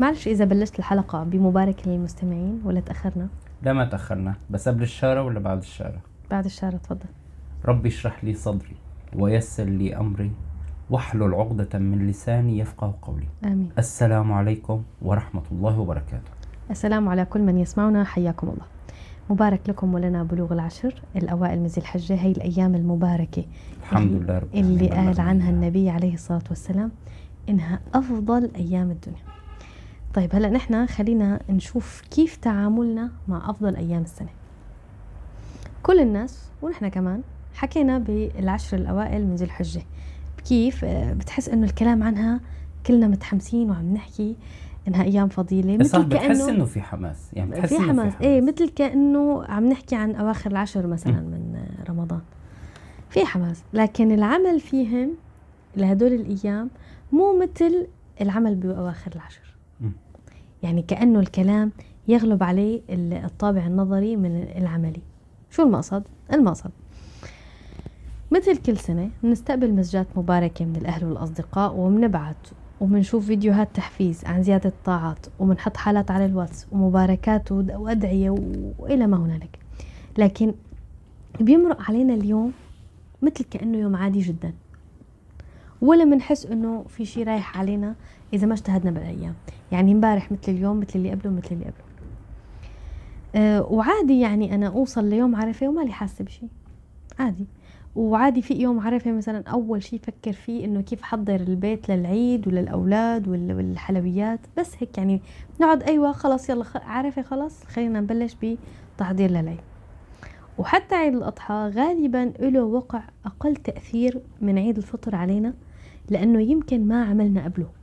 معلش إذا بلشت الحلقة بمبارك للمستمعين ولا تأخرنا؟ لا ما تأخرنا بس قبل الشارع ولا بعد الشارع بعد الشارع تفضل. ربي اشرح لي صدري ويسر لي أمري واحلل عقدة من لساني يفقه قولي. آمين. السلام عليكم ورحمة الله وبركاته. السلام على كل من يسمعنا حياكم الله. مبارك لكم ولنا بلوغ العشر الأوائل من ذي الحجة هي الأيام المباركة الحمد لله رب اللي. قال عنها النبي عليه الصلاة والسلام إنها أفضل أيام الدنيا. طيب هلأ نحن خلينا نشوف كيف تعاملنا مع أفضل أيام السنة. كل الناس ونحن كمان حكينا بالعشر الأوائل من ذي الحجة. كيف؟ آه، بتحس إنه الكلام عنها كلنا متحمسين وعم نحكي إنها أيام فضيلة صح مثل بتحس كأنه إنه في حماس يعني بتحس في إنه حماس. إيه مثل كأنه عم نحكي عن أواخر العشر مثلا مم. من رمضان. في حماس لكن العمل فيهم لهدول الأيام مو مثل العمل بأواخر العشر. يعني كأنه الكلام يغلب عليه ال- الطابع النظري من العملي. شو المقصد؟ المقصد مثل كل سنة بنستقبل مسجات مباركة من الأهل والأصدقاء وبنبعت وبنشوف فيديوهات تحفيز عن زيادة الطاعات وبنحط حالات على الواتس ومباركات وأدعية وإلى ما هنالك. لكن بيمرق علينا اليوم مثل كأنه يوم عادي جدا. ولا بنحس إنه في شيء رايح علينا إذا ما اجتهدنا بالأيام. يعني امبارح مثل اليوم مثل اللي قبله مثل اللي قبله. أه وعادي يعني أنا أوصل ليوم عرفة ومالي حاسة بشيء عادي. وعادي في يوم عرفة مثلا أول شيء فكر فيه إنه كيف أحضر البيت للعيد وللأولاد وال- والحلويات. بس هيك يعني نقعد أيوه خلص يلا خ- عرفة خلص خلينا نبلش بتحضير للعيد. وحتى عيد الأضحى غالبا له وقع أقل تأثير من عيد الفطر علينا لأنه يمكن ما عملنا قبله.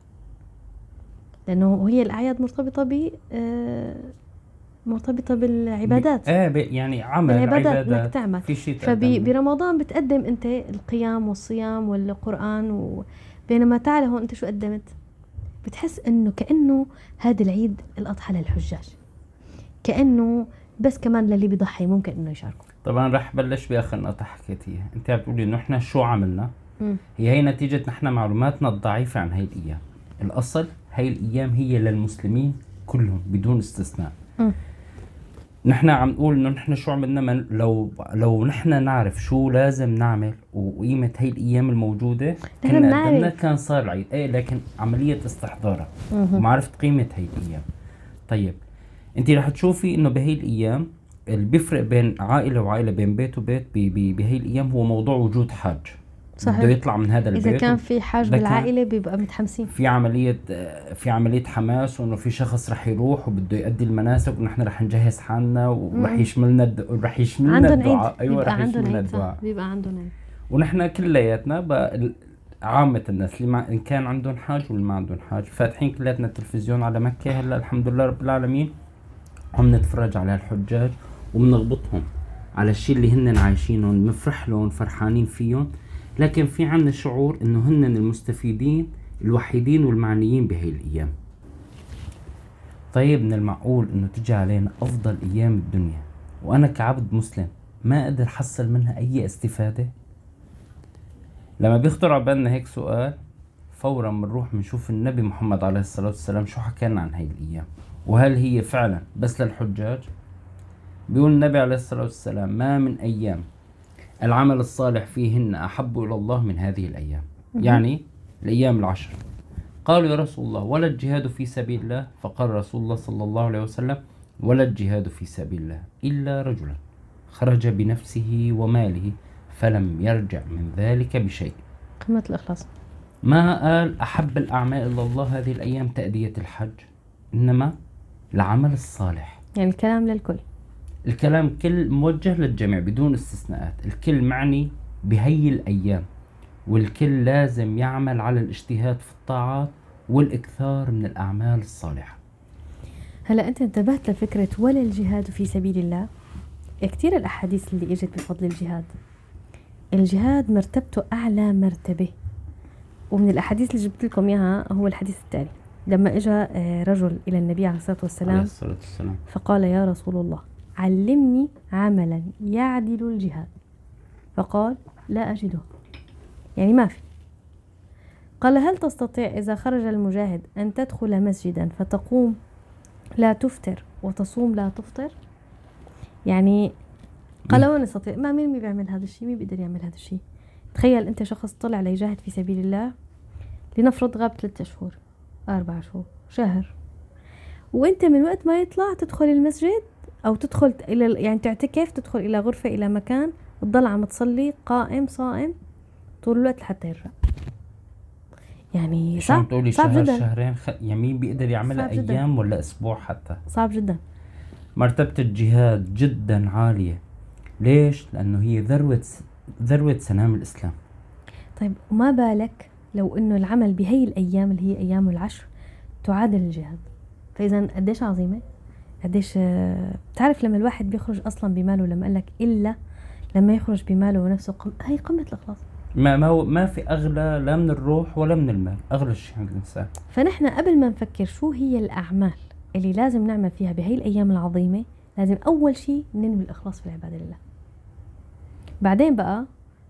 لأنه هي الأعياد مرتبطة ب آه، مرتبطة بالعبادات. إيه ب- يعني عمل بالعبادات عبادات. إنك تعمل. في شيء. فبرمضان بتقدم أنت القيام والصيام والقرآن و... بينما تعال هون أنت شو قدمت؟ بتحس إنه كأنه هذا العيد الأضحى للحجاج. كأنه بس كمان للي بيضحي ممكن إنه يشاركوا طبعا رح بلش باخر نقطة حكيتيها أنت عم تقولي إنه إحنا شو عملنا؟ مم. هي هي نتيجة نحن معلوماتنا الضعيفة عن هاي الأيام الأصل هاي الأيام هي للمسلمين كلهم بدون استثناء مم. نحن عم نقول إنه نحن شو عملنا من لو لو نحن نعرف شو لازم نعمل وقيمة هاي الأيام الموجودة نحن كنا. قدمنا كان صار العيد إيه لكن عملية استحضارها مهم. ومعرفة قيمة هاي الأيام طيب انت رح تشوفي إنه بهي الأيام اللي بيفرق بين عائلة وعائلة بين بيت وبيت بهي الأيام هو موضوع وجود حاج صحيح. بده يطلع من هذا البيت. إذا كان في حاج بالعائلة بيبقى متحمسين. في عملية آه، في عملية حماس وإنه في شخص رح يروح وبده يؤدي المناسك ونحن رح نجهز حالنا ورح. يشملنا الد... رح يشملنا عندهم الدعاء. عيد. أيوه رح يشملنا الدعاء. بيبقى عندهم عيد. ونحن كلياتنا بقى عامة الناس اللي ما إن كان عندهم حاج واللي ما عندهم حاج فاتحين كلياتنا التلفزيون على مكة هلأ الحمد لله رب العالمين عم نتفرج على الحجاج وبنغبطهم على الشيء اللي هن عايشينه بنفرح لهم فرحانين فيهم. لكن في عنا شعور إنه هن المستفيدين الوحيدين والمعنيين بهي الأيام. طيب من المعقول إنه تجي علينا أفضل أيام الدنيا وأنا كعبد مسلم ما أقدر حصل منها أي استفادة؟ لما بيخطر على بالنا هيك سؤال فورا بنروح بنشوف النبي محمد عليه الصلاة والسلام شو حكى لنا عن هاي الأيام وهل هي فعلا بس للحجاج؟ بيقول النبي عليه الصلاة والسلام ما من أيام العمل الصالح فيهن أحب إلى الله من هذه الأيام. يعني الأيام العشر. قالوا يا رسول الله ولا الجهاد في سبيل الله؟ فقال رسول الله صلى الله عليه وسلم ولا الجهاد في سبيل الله إلا رجلا خرج بنفسه وماله فلم يرجع من ذلك بشيء. قمة الإخلاص. ما قال أحب الأعمال إلى الله هذه الأيام تأدية الحج؟ إنما العمل الصالح. يعني الكلام للكل. الكلام كل موجه للجميع بدون استثناءات. الكل معني بهي الأيام والكل لازم يعمل على الاجتهاد في الطاعات والإكثار من الأعمال الصالحة. هلا أنت انتبهت لفكرة ولا الجهاد في سبيل الله؟ كثير الأحاديث اللي إجت بفضل الجهاد. الجهاد مرتبته أعلى مرتبة ومن الأحاديث اللي جبت لكم إياها هو الحديث التالي. لما إجا آه، رجل إلى النبي عليه الصلاة عليه والسلام الصلاة والسلام. فقال يا رسول الله علمني عملا يعدل الجهاد. فقال لا أجده. يعني ما في. قال هل تستطيع إذا خرج المجاهد أن تدخل مسجدا فتقوم لا تفطر وتصوم لا تفطر؟ يعني قال وين أستطيع. ما مين بيعمل هذا الشيء؟ مين بيقدر يعمل هذا الشيء؟ تخيل أنت شخص طلع ليجاهد في سبيل الله لنفرض غاب ثلاثة شهور أربع شهور شهر. وأنت من وقت ما يطلع تدخل المسجد أو تدخل إلى يعني تعتكف تدخل إلى غرفة إلى مكان تضل عم تصلي قائم صائم طول الوقت لحتى يرجع. يعني صعب تقولي صعب شهر جدا. شهرين خ... يعني مين بيقدر يعملها صعب جدا. أيام ولا أسبوع حتى؟ صعب جدا. مرتبة الجهاد جدا عالية. ليش؟ لأنه هي ذروة ذروة سنام الإسلام. طيب وما بالك لو إنه العمل بهي الأيام اللي هي أيام العشر تعادل الجهاد؟ فاذا قديش عظيمة؟ قديش آه، بتعرف لما الواحد بيخرج أصلا بماله لما قال لك إلا لما يخرج بماله ونفسه قم... هي قمة الإخلاص. ما ما, هو ما في أغلى لا من الروح ولا من المال أغلى شيء عند الإنسان. فنحن قبل ما نفكر شو هي الأعمال اللي لازم نعمل فيها بهي الأيام العظيمة لازم أول شيء ننوي الإخلاص في العبادة لله. بعدين بقى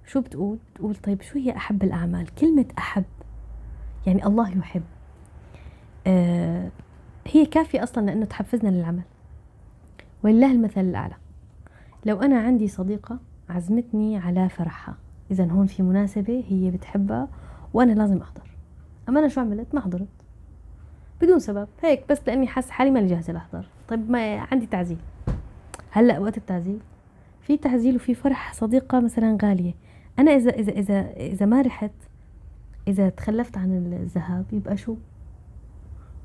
شو بتقول؟ تقول طيب شو هي أحب الأعمال؟ كلمة أحب يعني الله يحب. آه هي كافية أصلا لأنه تحفزنا للعمل. ولله المثل الأعلى. لو أنا عندي صديقة عزمتني على فرحها. اذا هون في مناسبة هي بتحبها وأنا لازم أحضر. أما أنا شو عملت؟ ما حضرت. بدون سبب. هيك بس لأني حاسة حالي ماني جاهزة لأحضر. طيب ما عندي تعزيل. هلأ وقت التعزيل. في تعزيل وفي فرح صديقة مثلا غالية. أنا إذا إذا إذا إذا ما رحت إذا تخلفت عن الذهاب يبقى شو؟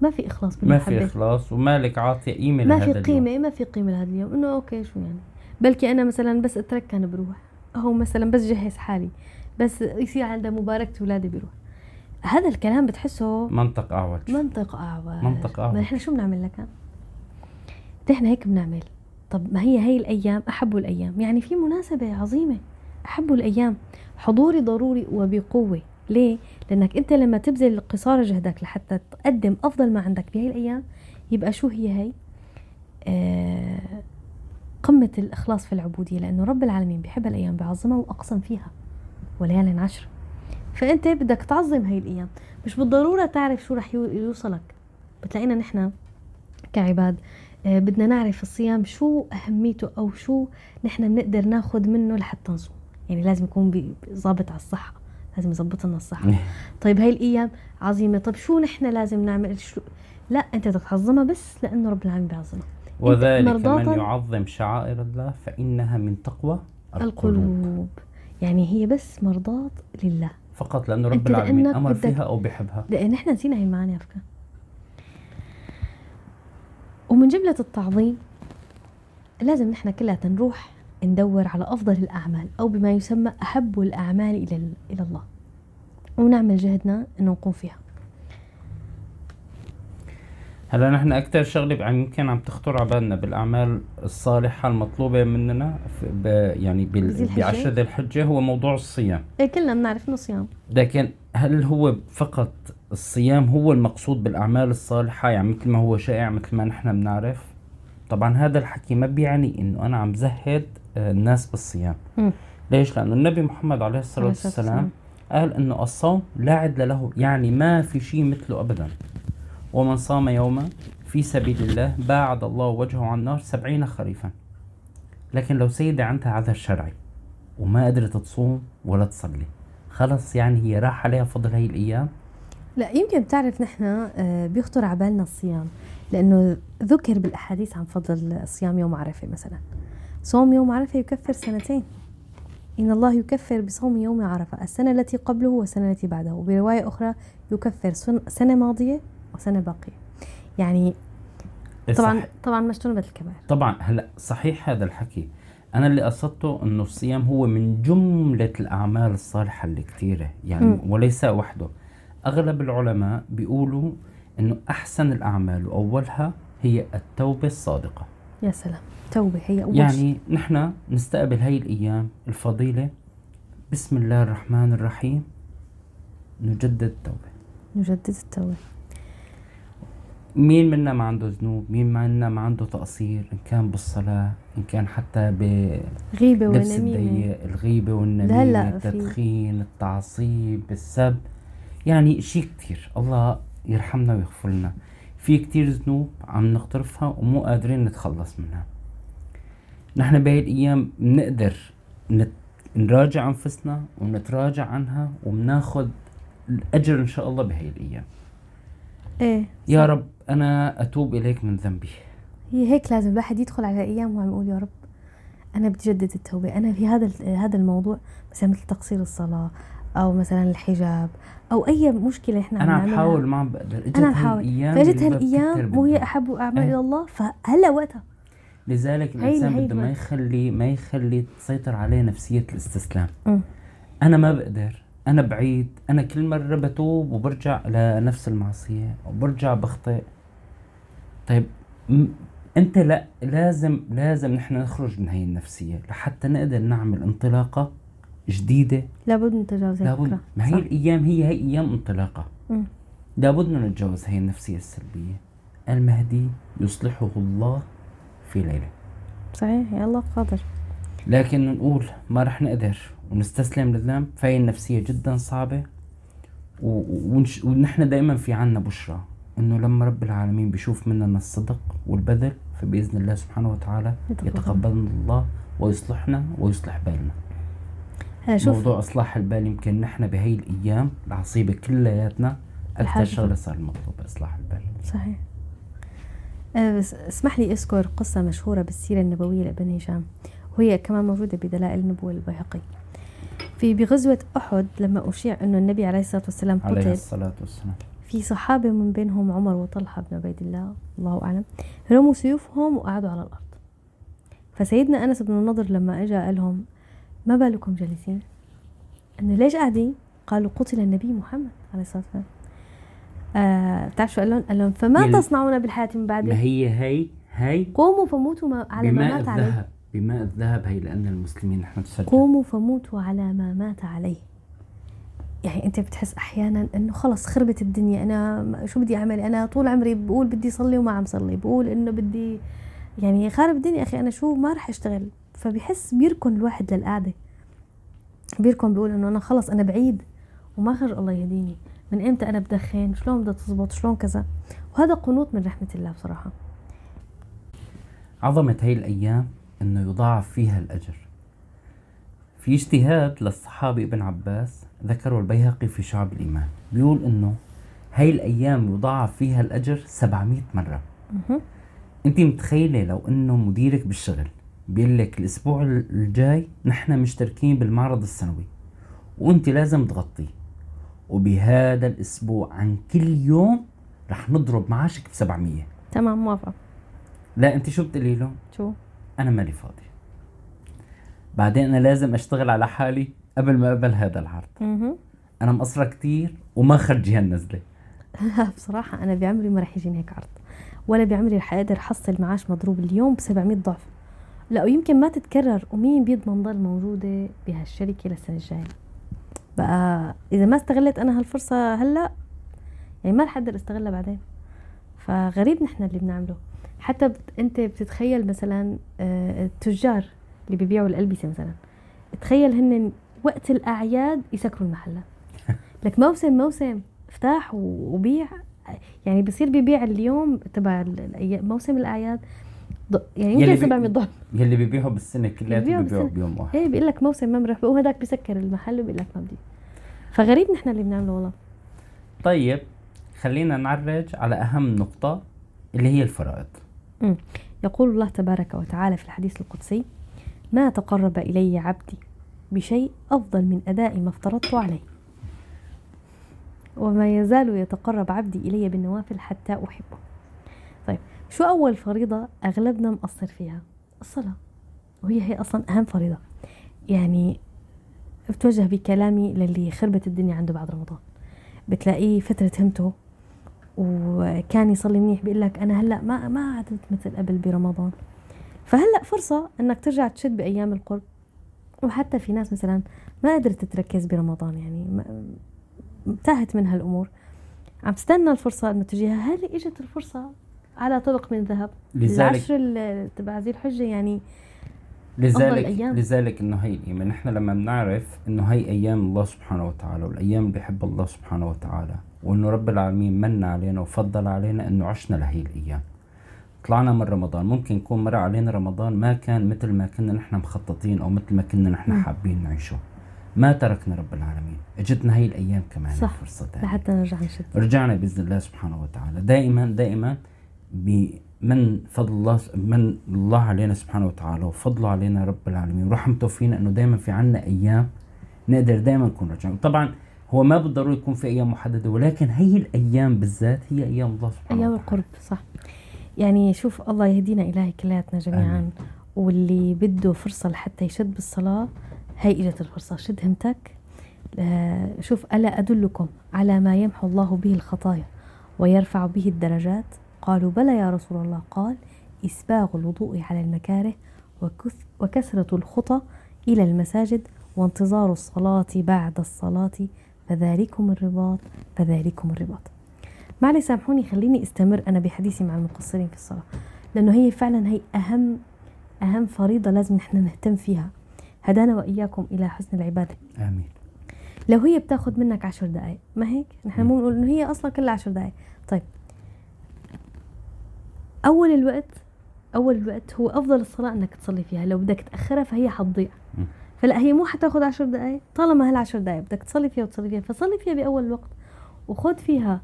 ما في إخلاص ما بالمحبه في إخلاص ومالك عاطية قيمة ما في اليوم. قيمة ما في قيمة لهذا اليوم. إنه okay شو يعني؟ بلكي أنا مثلا بس اتركن بروح. أو مثلا بس جهز حالي بس يصير عندها مباركة اولادي بروح. هذا الكلام بتحسه منطق أعوج منطق أعوج منطق أعوج. ما نحن شو بنعمل لك؟ نحن هيك بنعمل. طب ما هي هي الأيام؟ أحبوا الأيام. يعني في مناسبة عظيمة. أحبوا الأيام. حضوري ضروري وبقوة. ليه؟ لأنك أنت لما تبذل قصارى جهدك لحتى تقدم أفضل ما عندك بهي الأيام يبقى شو هي هي؟ آه قمة الإخلاص في العبودية لأنه رب العالمين بيحب الأيام بيعظمها وأقسم فيها وليال عشر. فأنت بدك تعظم هاي الأيام. مش بالضرورة تعرف شو رح يو- يوصلك. بتلاقينا نحن كعباد آه، بدنا نعرف الصيام شو أهميته أو شو نحن بنقدر ناخد منه لحتى نصوم. يعني لازم يكون ظابط على الصحة. لازم يظبط لنا الصحة. طيب هاي الأيام عظيمة. طيب شو نحن لازم نعمل؟ شو؟ لا أنت بدك تعظمها بس لأنه رب العالمين بيعظمها. وذلك من يعظم شعائر الله فإنها من تقوى القلوب. القلوب. يعني هي بس مرضاة لله. فقط لأنه رب العالمين بدك- فيها أو بحبها. لأن إحنا نسينا هاي المعاني على فكرة. ومن جملة التعظيم لازم نحن كلها نروح ندور على أفضل الأعمال أو بما يسمى أحب الأعمال إلى إلى الله. ونعمل جهدنا إنه نقوم فيها. هلا نحن أكثر شغلة يمكن عم تخطر على بالنا بالأعمال الصالحة المطلوبة مننا يعني؟ بعشر ذي الحجة هو موضوع الصيام. إيه كلنا بنعرف إنه صيام. لكن هل هو فقط الصيام هو المقصود بالأعمال الصالحة؟ يعني مثل ما هو شائع مثل ما نحن بنعرف. طبعا هذا الحكي ما بيعني إنه أنا عم زهد الناس بالصيام. مم. ليش؟ لأنه النبي محمد عليه الصلاة والسلام قال إنه الصوم لا عدل له يعني ما في شيء مثله أبدا. ومن صام يوما في سبيل الله باعد الله وجهه عن النار سبعين خريفا. لكن لو سيدة عندها عذر شرعي وما قدرت تصوم ولا تصلي خلص يعني هي راح عليها فضل هاي الأيام؟ لا يمكن بتعرف نحن آه، بيخطر على بالنا الصيام لأنه ذكر بالأحاديث عن فضل صيام يوم عرفة مثلا. صوم يوم عرفة يكفر سنتين. إن الله يكفر بصوم يوم عرفة. السنة التي قبله والسنة التي بعده. وبرواية أخرى يكفر سن- سنة ماضية وسنة باقية. يعني طبعا صح- طبعا ما اجتنبت الكبائر طبعا هلأ صحيح هذا الحكي. أنا اللي قصدته إنه الصيام هو من جملة الأعمال الصالحة اللي كثيرة يعني مم. وليس وحده. أغلب العلماء بيقولوا إنه أحسن الأعمال واولها هي التوبة الصادقة. يا سلام. توبة هي أول شيء. يعني نحن نستقبل هاي الأيام الفضيلة بسم الله الرحمن الرحيم نجدد التوبة. نجدد التوبة. مين منا ما عنده ذنوب؟ مين منا ما عنده تقصير؟ إن كان بالصلاة إن كان حتى غيبة بلبس ونميمة. الضيق الغيبة والنميمة لا لا، في- التدخين التعصيب السب. يعني شيء كتير. الله يرحمنا ويغفر لنا. في كتير ذنوب عم نقترفها ومو قادرين نتخلص منها. نحن بهي الأيام بنقدر نت... نراجع أنفسنا ونتراجع عنها وبناخد الأجر إن شاء الله بهي الأيام. إيه يا رب أنا أتوب إليك من ذنبي. هي هيك لازم الواحد يدخل على أيام وعم يقول يا رب أنا بدي جدد التوبة. أنا في هذا هذا الموضوع مثلا مثل تقصير الصلاة أو مثلا الحجاب أو أي مشكلة إحنا أنا عم بحاول ما عم بقدر. إجت أنا عم بحاول فاجت هالايام وهي. أحب اعمال. إلى الله فهلأ وقتها. لذلك الإنسان بده ما. يخلي ما يخلي تسيطر عليه نفسية الاستسلام أمم. أنا ما بقدر أنا بعيد أنا كل مرة بتوب وبرجع لنفس المعصية وبرجع بخطئ طيب م- أنت لا لازم لازم نحن نخرج من هي النفسية لحتى نقدر نعمل انطلاقة جديدة لابد من تجاوز هيك لابد. ما هي. الأيام هي هي أيام انطلاقة أمم. لابد نتجاوز هي النفسية السلبية المهدي يصلحه الله في ليلة. صحيح يا الله قادر لكن نقول ما رح نقدر ونستسلم للذنب فهي النفسية جدا صعبة. و- ونش... ونحن دائما في عنا بشرى إنه لما رب العالمين بيشوف مننا الصدق والبذل فبإذن الله سبحانه وتعالى يتقبل. يتقبلنا الله ويصلحنا ويصلح بالنا. شوف. موضوع إصلاح البال يمكن نحن بهي الأيام العصيبة كلياتنا الحاجة. شغلة صار مطلوب إصلاح البال. صحيح. اسمح لي أذكر قصة مشهورة بالسيرة النبوية لابن هشام. وهي كمان موجودة بدلائل النبوة البيهقي. في بغزوة أحد لما أشيع أنه النبي عليه الصلاة والسلام عليه قتل الصلاة والسلام. في صحابة من بينهم عمر وطلحة بن عبيد الله الله أعلم رموا سيوفهم وقعدوا على الأرض. فسيدنا أنس بن النضر لما أجا قال لهم ما بالكم جالسين؟ أنه ليش قاعدين؟ قالوا قتل النبي محمد عليه الصلاة والسلام. آه بتعرف شو قال لهم؟ قال لهم فما يلي- تصنعون بالحياة من ما بعدي هي هي هي قوموا فموتوا ما على ما مات عليه. بماء الذهب هي لأن المسلمين نحن نسجل قوموا فموتوا على ما مات عليه. يعني أنت بتحس أحيانا إنه خلص خربت الدنيا. أنا شو بدي أعمل؟ أنا طول عمري بقول بدي صلي وما عم صلي. بقول إنه بدي يعني خارب الدنيا أخي. أنا شو ما رح أشتغل. فبحس بيركن الواحد للقعدة. بيركن بيقول إنه أنا خلص أنا بعيد وما خرج الله يهديني. من إمتى أنا بدخن؟ شلون بدها تزبط؟ شلون كذا؟ وهذا قنوط من رحمة الله بصراحة. عظمة هي الأيام أنه يضاعف فيها الأجر. في اجتهاد للصحابي ابن عباس ذكره البيهقي في شعب الإيمان. بيقول أنه هاي الأيام يضاعف فيها الأجر 700 مرة. مهم. أنت متخيلة لو أنه مديرك بالشغل بيقول لك الأسبوع الجاي نحن مشتركين بالمعرض السنوي وأنت لازم تغطيه. وبهذا الأسبوع عن كل يوم رح نضرب معاشك ب 700 تمام موافقة. لا أنت شو بتقولي له؟ شو؟ أنا مالي فاضي. بعدين أنا لازم أشتغل على حالي قبل ما أقبل هذا العرض. مهم. أنا مقصرة كتير وما خرجي هالنزلة. لا بصراحة أنا بعمري ما رح يجيني هيك عرض. ولا بعمري رح أقدر أحصل معاش مضروب اليوم ب 700 ضعف. لا ويمكن ما تتكرر. ومين بيضمن ضل موجودة بهالشركة للسنة الجاية بقى إذا ما استغلت أنا هالفرصة هلأ يعني ما رح أقدر استغلها بعدين. فغريب نحن اللي بنعمله. حتى بت... أنت بتتخيل مثلا آه، التجار اللي بيبيعوا الألبسة مثلا تخيل هن وقت الأعياد يسكروا المحلات لك موسم موسم افتح وبيع يعني بصير بيبيع اليوم تبع موسم الأعياد يعني يمكن بي- 700 ضعف يلي بيبيعوا بالسنة كلها بيبيعوا. بيوم واحد. إيه بيقول لك موسم ما مرح وهداك بيسكر المحل وبيقول لك ما بدي. فغريب نحن اللي بنعمله والله. طيب خلينا نعرج على أهم نقطة اللي هي الفرائض. مم. يقول الله تبارك وتعالى في الحديث القدسي ما تقرب إلي عبدي بشيء أفضل من أداء ما افترضت عليه. وما يزال يتقرب عبدي إلي بالنوافل حتى أحبه. طيب شو أول فريضة أغلبنا مقصر فيها؟ الصلاة. وهي هي أصلا أهم فريضة. يعني بتوجه بكلامي للي خربت الدنيا عنده بعد رمضان. بتلاقيه فترة همته وكان يصلي منيح بيقول لك أنا هلأ ما ما عدت مثل قبل برمضان. فهلأ فرصة إنك ترجع تشد بأيام القرب. وحتى في ناس مثلا ما قدرت تركز برمضان يعني انتهت منها الأمور عم تستنى الفرصة انه تجيها. هل إجت الفرصة؟ على طبق من ذهب لذلك العشر ال- تبع ذي الحجة يعني لذلك الأيام. لذلك إنه هي الأيام نحن لما بنعرف إنه هي أيام الله سبحانه وتعالى والأيام اللي بحب الله سبحانه وتعالى وإنه رب العالمين من علينا وفضل علينا إنه عشنا لهي الأيام طلعنا من رمضان ممكن يكون مر علينا رمضان ما كان مثل ما كنا نحن مخططين أو مثل ما كنا نحن. حابين نعيشه ما تركنا رب العالمين اجتنا هي الأيام كمان صح. فرصه. لحتى نرجع نشد رجعنا بإذن الله سبحانه وتعالى دائما دائما من فضل الله من الله علينا سبحانه وتعالى وفضله علينا رب العالمين ورحمته فينا إنه دائما في عنا أيام نقدر دائما نكون راجعين طبعا هو ما بالضروري يكون في أيام محددة ولكن هي الأيام بالذات هي أيام الله سبحانه أيام القرب صح. يعني شوف الله يهدينا الهي كلياتنا جميعا. آمين. واللي بده فرصة لحتى يشد بالصلاة هي إجت الفرصة. شد همتك. آه، شوف ألا أدلكم على ما يمحو الله به الخطايا ويرفع به الدرجات؟ قالوا بلى يا رسول الله. قال إسباغ الوضوء على المكاره وكث- وكثرة الخطى إلى المساجد وانتظار الصلاة بعد الصلاة فذلكم الرباط فذلكم الرباط. معلش سامحوني خليني أستمر أنا بحديثي مع المقصرين في الصلاة لأنه هي فعلا هي أهم أهم فريضة لازم نحن نهتم فيها. هدانا وإياكم إلى حسن العبادة. آمين. لو هي بتاخذ منك عشر دقائق ما هيك؟ نحن. مو بنقول إنه هي أصلا كلها عشر دقائق طيب أول الوقت أول الوقت هو أفضل الصلاة إنك تصلي فيها. لو بدك تأخرها فهي حتضيع. فلا هي مو حتاخذ عشر دقائق طالما هالعشر دقائق بدك تصلي فيها وتصلي فيها فصلي فيها بأول الوقت وخذ فيها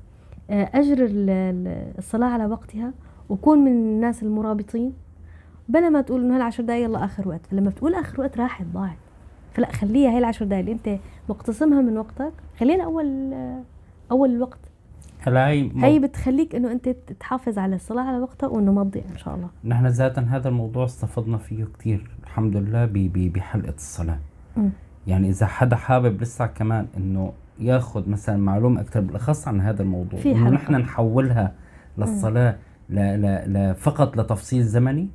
آه، أجر ال- ال- الصلاة على وقتها وكون من الناس المرابطين. بلا ما تقول إنه هالعشر دقائق يلا آخر وقت. فلما بتقول آخر وقت راحت ضاعت فلا خليها هي العشر دقائق اللي أنت مقتسمها من وقتك. خليها اول آه، أول الوقت. هلا هي مو... هي بتخليك إنه أنت تحافظ على الصلاة على وقتها وانه ما تضيع إن شاء الله. نحن ذاتا هذا الموضوع استفدنا فيه كتير الحمد لله ب- ب- بحلقة الصلاة. مم. يعني إذا حدا حابب لسه كمان إنه ياخذ مثلا معلومة أكثر بالأخص عن هذا الموضوع في إنه. نحن نحولها للصلاة ل ل ل فقط لتفصيل زمني.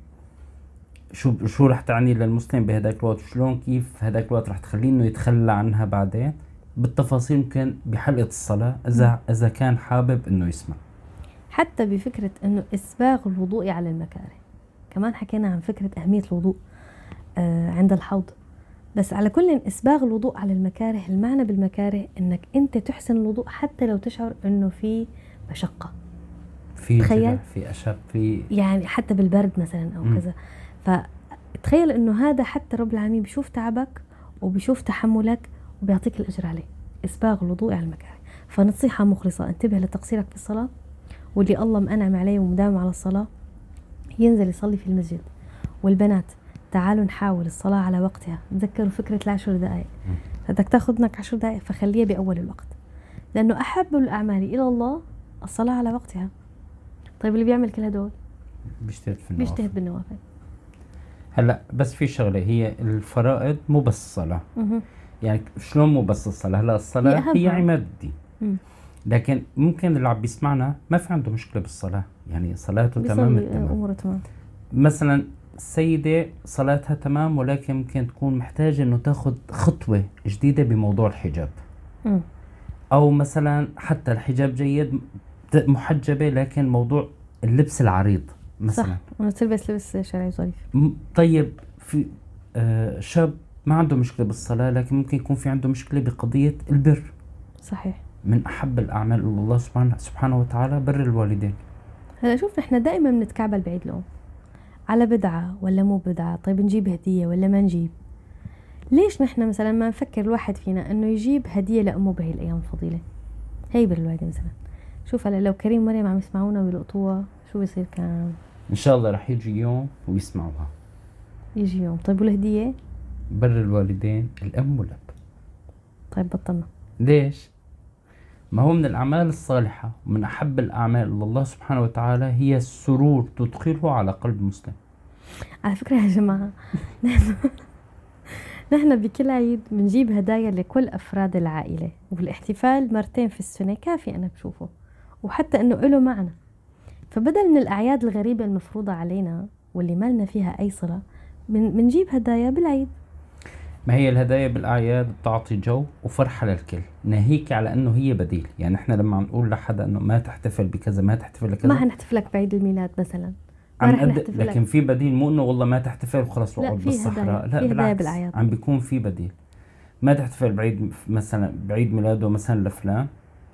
شو شو رح تعني للمسلم بهداك الوقت؟ شلون كيف هداك الوقت رح تخليه إنه يتخلى عنها بعدين؟ بالتفاصيل يمكن بحلقة الصلاة إذا إذا كان حابب إنه يسمع. حتى بفكرة إنه إسباغ الوضوء على المكاره. كمان حكينا عن فكرة أهمية الوضوء آه عند الحوض. بس على كل إسباغ الوضوء على المكاره المعنى بالمكاره إنك أنت تحسن الوضوء حتى لو تشعر إنه في مشقة. في تخيل. في اشب في يعني حتى بالبرد مثلا أو مم. كذا. فتخيل إنه هذا حتى رب العالمين بيشوف تعبك وبيشوف تحملك وبيعطيك الأجر عليه إسباغ الوضوء على المكاره. فنصيحة مخلصة انتبه لتقصيرك في الصلاة واللي الله منعم عليه ومداوم على الصلاة ينزل يصلي في المسجد. والبنات تعالوا نحاول الصلاة على وقتها. تذكروا فكرة العشر دقائق. بدك تاخذ منك عشر دقائق فخليها بأول الوقت. لأنه أحب الأعمال إلى الله الصلاة على وقتها. طيب اللي بيعمل كل هدول؟ بيجتهد في النوافل. بيجتهد بالنوافل. هلأ بس في شغلة هي الفرائض مو بس الصلاة. يعني شلون مو بس الصلاة؟ هلا الصلاة هي هي, أهمها. عماد الدين مم. لكن ممكن اللي عم بيسمعنا ما في عنده مشكلة بالصلاة. يعني صلاته تمام التمام. أموره تمام. مثلا السيدة صلاتها تمام ولكن ممكن تكون محتاجة إنه تاخذ خطوة جديدة بموضوع الحجاب. مم. أو مثلا حتى الحجاب جيد محجبة لكن موضوع اللبس العريض مثلا. صح تلبس لبس شرعي ظريف. م- طيب في آه شاب ما عنده مشكلة بالصلاة لكن ممكن يكون في عنده مشكلة بقضية البر. صحيح. من أحب الأعمال إلى الله سبحانه سبحانه وتعالى بر الوالدين. هلا شوف نحن دائما بنتكعبل بعيد الأم. على بدعة ولا مو بدعة؟ طيب نجيب هدية ولا ما نجيب؟ ليش نحن مثلا ما نفكر الواحد فينا إنه يجيب هدية لأمه بهي الأيام الفضيلة؟ هي بر الوالدين مثلا. شوف هلا لو كريم ومريم عم يسمعونا ويلقطوها شو بيصير كان؟ إن شاء الله رح يجي يوم ويسمعوها. يجي يوم. طيب والهدية؟ بر الوالدين الأم والأب. طيب بطلنا. ليش؟ ما هو من الأعمال الصالحة ومن أحب الأعمال إلى الله سبحانه وتعالى هي السرور تدخله على قلب مسلم. على فكرة يا جماعة نحن نحن بكل عيد بنجيب هدايا لكل أفراد العائلة والاحتفال مرتين في السنة كافي أنا بشوفه وحتى إنه له معنى فبدل من الأعياد الغريبة المفروضة علينا واللي ما لنا فيها أي صلة بن- بنجيب هدايا بالعيد. ما هي الهدايا بالأعياد؟ بتعطي جو وفرحة للكل. ناهيك على أنه هي بديل. يعني إحنا لما عم نقول لحدا أنه ما تحتفل بكذا ما تحتفل لكذا. ما حنحتفلك بعيد الميلاد مثلا. عم قد... لكن في بديل. مو إنه والله ما تحتفل وخلص وأقعد في بالصحراء. لا بالعكس. عم بيكون في بديل. ما تحتفل بعيد مثلا بعيد ميلاده مثلا لفلان.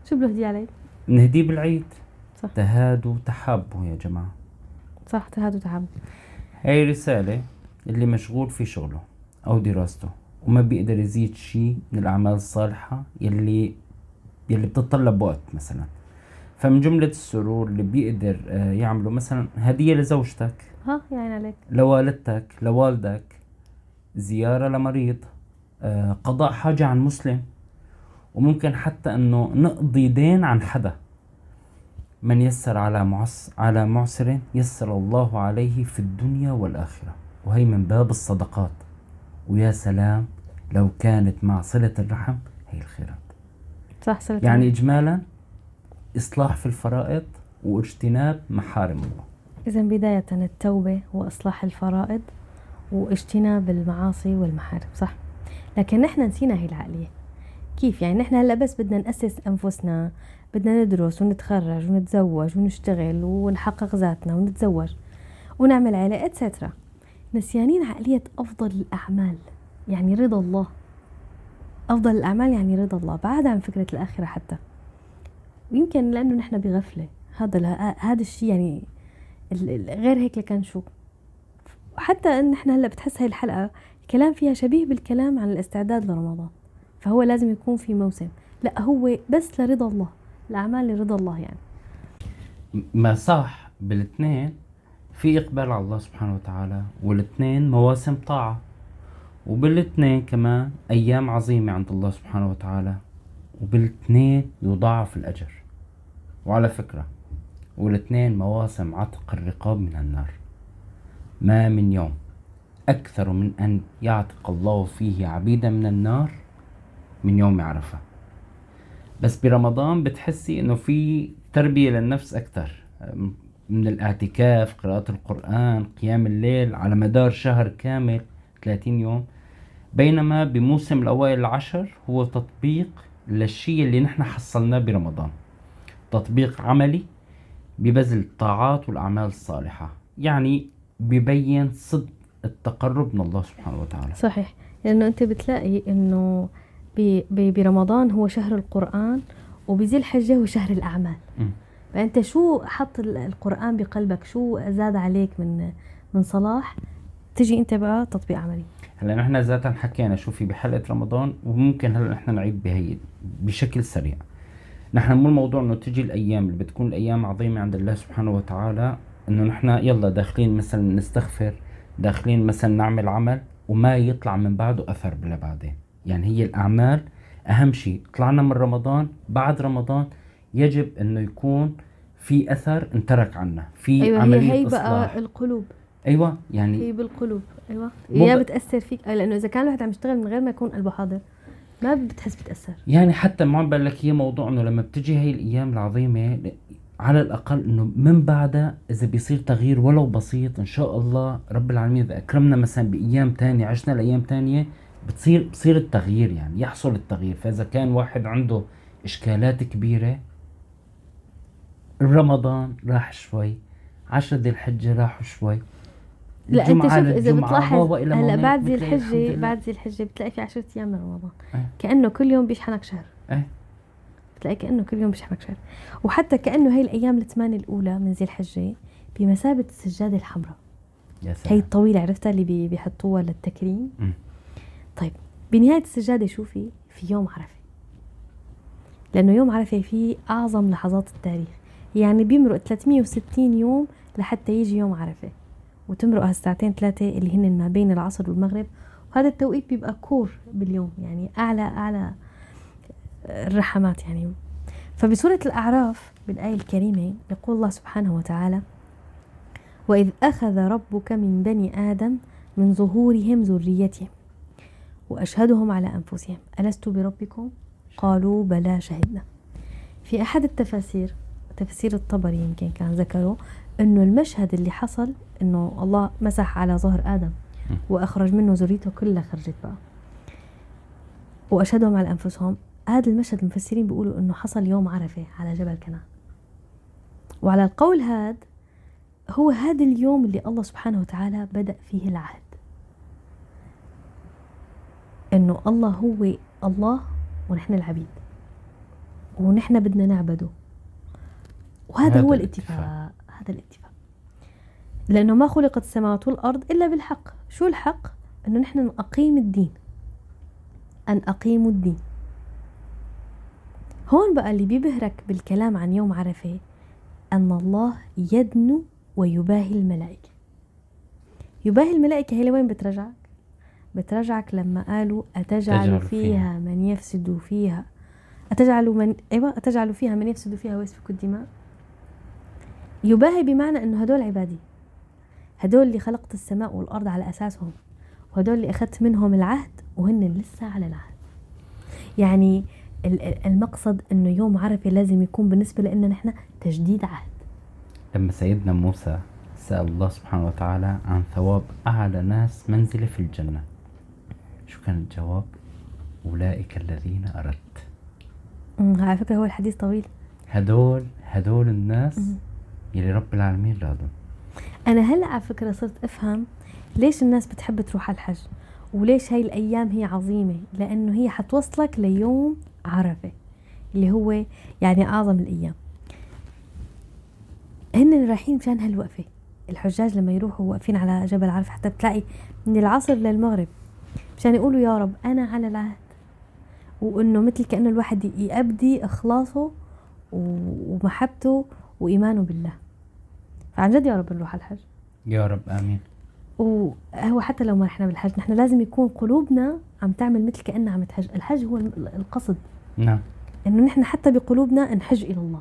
شو بده هدية علي نهديه بالعيد. صح. تهادوا تحابوا يا جماعة. صح تهاد وتعب هاي رسالة اللي مشغول في شغله. أو دراسته وما بيقدر يزيد شيء من الأعمال الصالحة يلي يلي بتتطلب وقت مثلا. فمن جملة السرور اللي بيقدر آه، يعمله مثلا هدية لزوجتك. ها يعني عليك. لوالدتك لوالدك زيارة لمريض آه، قضاء حاجة عن مسلم. وممكن حتى إنه نقضي دين عن حدا. من يسر على معس على معسر يسر الله عليه في الدنيا والآخرة. وهي من باب الصدقات. ويا سلام لو كانت مع صلة الرحم هي الخيرات. صح صرت يعني إجمالا إصلاح في الفرائض واجتناب محارم الله. إذا بداية التوبة وإصلاح الفرائض واجتناب المعاصي والمحارم صح. لكن نحن نسينا هي العقلية. كيف؟ يعني نحن هلأ بس بدنا نأسس أنفسنا بدنا ندرس ونتخرج ونتزوج ونشتغل ونحقق ذاتنا ونتزوج ونعمل عيلة اتسترا نسيانين عقلية أفضل الأعمال يعني رضا الله. أفضل الأعمال يعني رضا الله بعد عن فكرة الآخرة حتى. ويمكن لأنه نحن بغفلة. هذا هذا الشيء يعني غير هيك لكان شو. وحتى إن إحنا هلأ بتحس هاي الحلقة الكلام فيها شبيه بالكلام عن الاستعداد لرمضان. فهو لازم يكون في موسم. لأ هو بس لرضا الله الاعمال لرضا الله يعني. ما صح بالاثنين في إقبال على الله سبحانه وتعالى والاثنين مواسم طاعة. وبالاثنين كمان أيام عظيمة عند الله سبحانه وتعالى وبالاثنين يضاعف الأجر. وعلى فكرة والاثنين مواسم عتق الرقاب من النار. ما من يوم أكثر من أن يعتق الله فيه عبيدا من النار من يوم عرفة. بس برمضان بتحسي إنه في تربية للنفس أكثر. من الاعتكاف قراءة القرآن قيام الليل على مدار شهر كامل 30 يوم. بينما بموسم الأوائل العشر هو تطبيق للشيء اللي نحن حصلناه برمضان. تطبيق عملي ببذل الطاعات والأعمال الصالحة. يعني ببين صدق التقرب من الله سبحانه وتعالى. صحيح. لأنه أنت بتلاقي ب- برمضان هو شهر القرآن وبذي الحجة هو شهر الأعمال. مم. فأنت شو حط ال- القرآن بقلبك؟ شو زاد عليك من من صلاح؟ تجي أنت بقى تطبيق عملي. هلا نحن ذاتا حكينا شو في بحلقة رمضان وممكن هلا نحن نعيد بهي بشكل سريع. نحن مو الموضوع إنه تجي الأيام اللي بتكون الأيام عظيمة عند الله سبحانه وتعالى إنه نحن يلا داخلين مثلا نستغفر داخلين مثلا نعمل عمل وما يطلع من بعده أثر بلا بعدين. يعني هي الأعمال أهم شيء. طلعنا من رمضان بعد رمضان يجب أنه يكون في أثر انترك عنا في هي عملية هي إصلاح. القلوب. أيوه يعني هي بالقلوب أيوه. ب- بتأثر فيك آه، لأنه إذا كان الواحد عم يشتغل من غير ما يكون قلبه حاضر ما بتحس بتأثر. يعني حتى ما عم بقول لك هي موضوع إنه لما بتجي هي الأيام العظيمة على الأقل إنه من بعدها إذا بيصير تغيير ولو بسيط إن شاء الله رب العالمين إذا أكرمنا مثلا بأيام تانية عشنا لايام تانية بتصير بصير التغيير يعني يحصل التغيير. فإذا كان واحد عنده إشكالات كبيرة رمضان راح شوي عشرة ذي الحجة راحوا شوي. لا أنت شوف إذا بتلاحظ هلا بعد ذي الحجة. بعد ذي الحجة بتلاقي في 10 أيام من رمضان. إيه. كأنه كل يوم بيشحنك شهر. إيه. بتلاقي كأنه كل يوم بيشحنك شهر. وحتى كأنه هي الأيام الثمانية الأولى من ذي الحجة بمثابة السجاده الحمراء. يا هي الطويلة عرفتها؟ اللي بي- بيحطوها للتكريم. مم. طيب بنهاية السجادة شو في في يوم عرفة. لأنه يوم عرفة فيه أعظم لحظات التاريخ. يعني بيمرق 360 يوم لحتى يجي يوم عرفة. وتمرق هالساعتين ثلاثة اللي هن ما بين العصر والمغرب. وهذا التوقيت بيبقى كور باليوم يعني أعلى أعلى الرحمات يعني. فبسورة الأعراف بالآية الكريمة يقول الله سبحانه وتعالى وإذ أخذ ربك من بني آدم من ظهورهم ذريتهم وأشهدهم على أنفسهم. ألست بربكم؟ قالوا بلى شهدنا. في أحد التفاسير تفسير الطبري يمكن كان ذكره إنه المشهد اللي حصل إنه الله مسح على ظهر آدم وأخرج منه ذريته كلها خرجت بقى. وأشهدهم على أنفسهم. هذا المشهد المفسرين بيقولوا إنه حصل يوم عرفة على جبل كنعان. وعلى القول هذا هو هذا اليوم اللي الله سبحانه وتعالى بدأ فيه العهد. إنه الله هو الله ونحن العبيد. ونحن بدنا نعبده. وهذا هذا هو الاتفاق. الاتفاق هذا الاتفاق لأنه ما خلقت السماوات والأرض إلا بالحق شو الحق؟ أنه نحن نقيم الدين أن أقيموا الدين هون بقى اللي بيبهرك بالكلام عن يوم عرفة أن الله يدنو ويباهي الملائكة يباهي الملائكة هي لوين بترجعك؟ بترجعك لما قالوا أتجعل تجعل فيها, فيها. من يفسد فيها أتجعل من أيوة أتجعل فيها من يفسد فيها ويسفك الدماء يباهي بمعنى أنه هدول عبادي. هدول اللي خلقت السماء والأرض على أساسهم. وهدول اللي أخذت منهم العهد وهن لسه على العهد. يعني ال- ال- المقصد أنه يوم عرفة لازم يكون بالنسبة لنا نحن تجديد عهد. لما سيدنا موسى سأل الله سبحانه وتعالى عن ثواب أعلى ناس منزلة في الجنة شو كان الجواب؟ أولئك الذين أمم، على فكرة هو الحديث طويل. هدول هدول الناس مم. يلي رب العالمين رادهم أنا هلأ على فكرة صرت أفهم ليش الناس بتحب تروح على الحج وليش هاي الأيام هي عظيمة لأنه هي حتوصلك ليوم عرفة اللي هو يعني أعظم الأيام. هن رايحين مشان هالوقفة الحجاج لما يروحوا واقفين على جبل عرفة حتى بتلاقي من العصر للمغرب مشان يقولوا يا رب أنا على العهد وإنه مثل كأنه الواحد يأبدي إخلاصه و- ومحبته وإيمانه بالله. فعن جد يا رب نروح على الحج. يا رب آمين. وهو حتى لو ما إحنا بالحج نحن لازم يكون قلوبنا عم تعمل مثل كأنها عم تحج. الحج هو القصد. نعم. إنه نحن حتى بقلوبنا نحج إلى الله.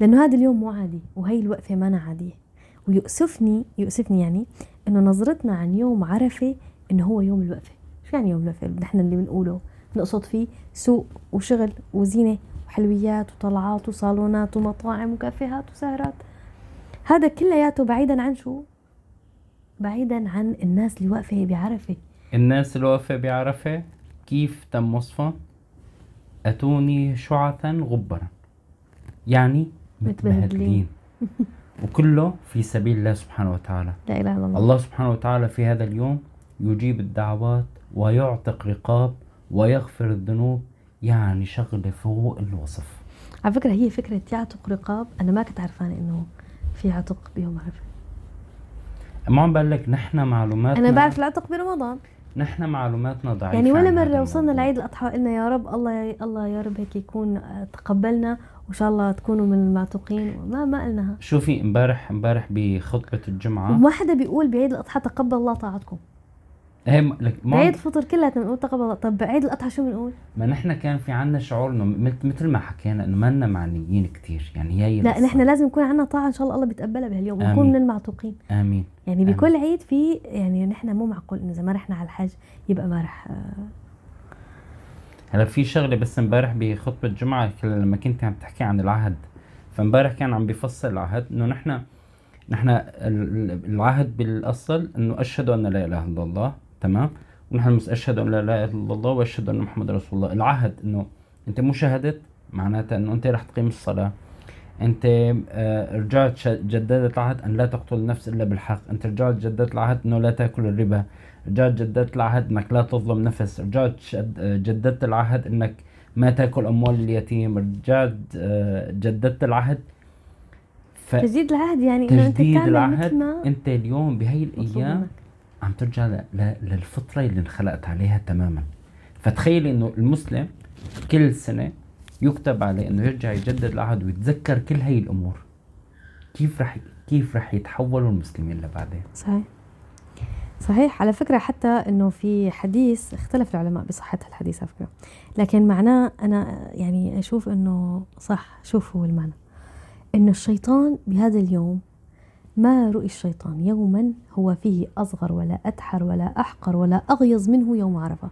لأنه هذا اليوم مو عادي وهي الوقفة ما عادية. ويؤسفني يؤسفني يعني إنه نظرتنا عن يوم عرفة إنه هو يوم الوقفة. شو يعني يوم الوقفة؟ نحن اللي بنقوله نقصد فيه سوق وشغل وزينة. وحلويات وطلعات وصالونات ومطاعم وكافيهات وسهرات. هذا كلياته بعيدا عن شو؟ بعيدا عن الناس اللي واقفة بعرفة. الناس اللي واقفة بعرفة كيف تم وصفهم؟ أتوني شعثا غبرا. يعني متبهدلين. متبهدلين. وكله في سبيل الله سبحانه وتعالى. لا إله إلا الله. الله سبحانه وتعالى في هذا اليوم يجيب الدعوات ويعتق رقاب ويغفر الذنوب يعني شغلة فوق الوصف. على فكرة هي فكرة يعتق رقاب أنا ما كنت عرفانة إنه في عتق بيوم عرفة ما عم بقول لك نحن معلوماتنا أنا بعرف العتق برمضان. نحن معلوماتنا ضعيفة يعني ولا مرة وصلنا. لعيد الأضحى قلنا يا رب الله يا الله يا رب هيك يكون آه، تقبلنا وإن شاء الله تكونوا من المعتوقين. ما ما قلناها. شوفي امبارح امبارح بخطبة الجمعة وما حدا بيقول بعيد الأضحى تقبل الله طاعتكم. هي لك ما بعيد الفطر كلياتنا بنقول الله طب بعيد الأضحى شو بنقول؟ ما نحن كان في عنا شعور إنه مثل مثل ما حكينا إنه ما لنا معنيين كثير يعني هي لا. نحن لازم يكون عندنا طاعة إن شاء الله الله بيتقبلها بهاليوم ونكون. من المعتوقين آمين يعني آمين. بكل عيد في يعني نحن مو معقول إنه إذا ما رحنا على الحج يبقى ما رح هلا في شغلة بس إمبارح بخطبة الجمعه كل- لما كنت عم تحكي عن العهد فإمبارح كان عم بيفصل العهد إنه نحن نحن ال- ال- العهد بالأصل إنه أشهد أن لا إله إلا الله تمام؟ ونحن مس اشهد أن لا إله إلا الله وأشهد أن محمد رسول الله. العهد إنه أنت مو شهدت معناتها إنه أنت رح تقيم الصلاة. أنت آه، رجعت جددت العهد أن لا تقتل النفس إلا بالحق. أنت رجعت جددت العهد إنه لا تأكل الربا. رجعت جددت العهد إنك لا تظلم نفس. رجعت آه، جددت العهد إنك ما تأكل أموال اليتيم. رجعت آه، جددت العهد. ف تجديد العهد يعني أنت تجديد تعمل العهد مثل ما أنت اليوم بهي الأيام. عم ترجع ل- ل- للفطرة اللي انخلقت عليها تماما. فتخيلي إنه المسلم كل سنة يكتب عليه إنه يرجع يجدد العهد ويتذكر كل هي الأمور. كيف رح كيف رح يتحولوا المسلمين لبعدين؟ صحيح. صحيح. على فكرة حتى إنه في حديث اختلف العلماء بصحة الحديث على فكرة. لكن معناه أنا يعني أشوف إنه صح. شوف هو المعنى. إنه الشيطان بهذا اليوم ما رؤي الشيطان يوما هو فيه أصغر ولا أدحر ولا أحقر ولا أغيظ منه يوم عرفة.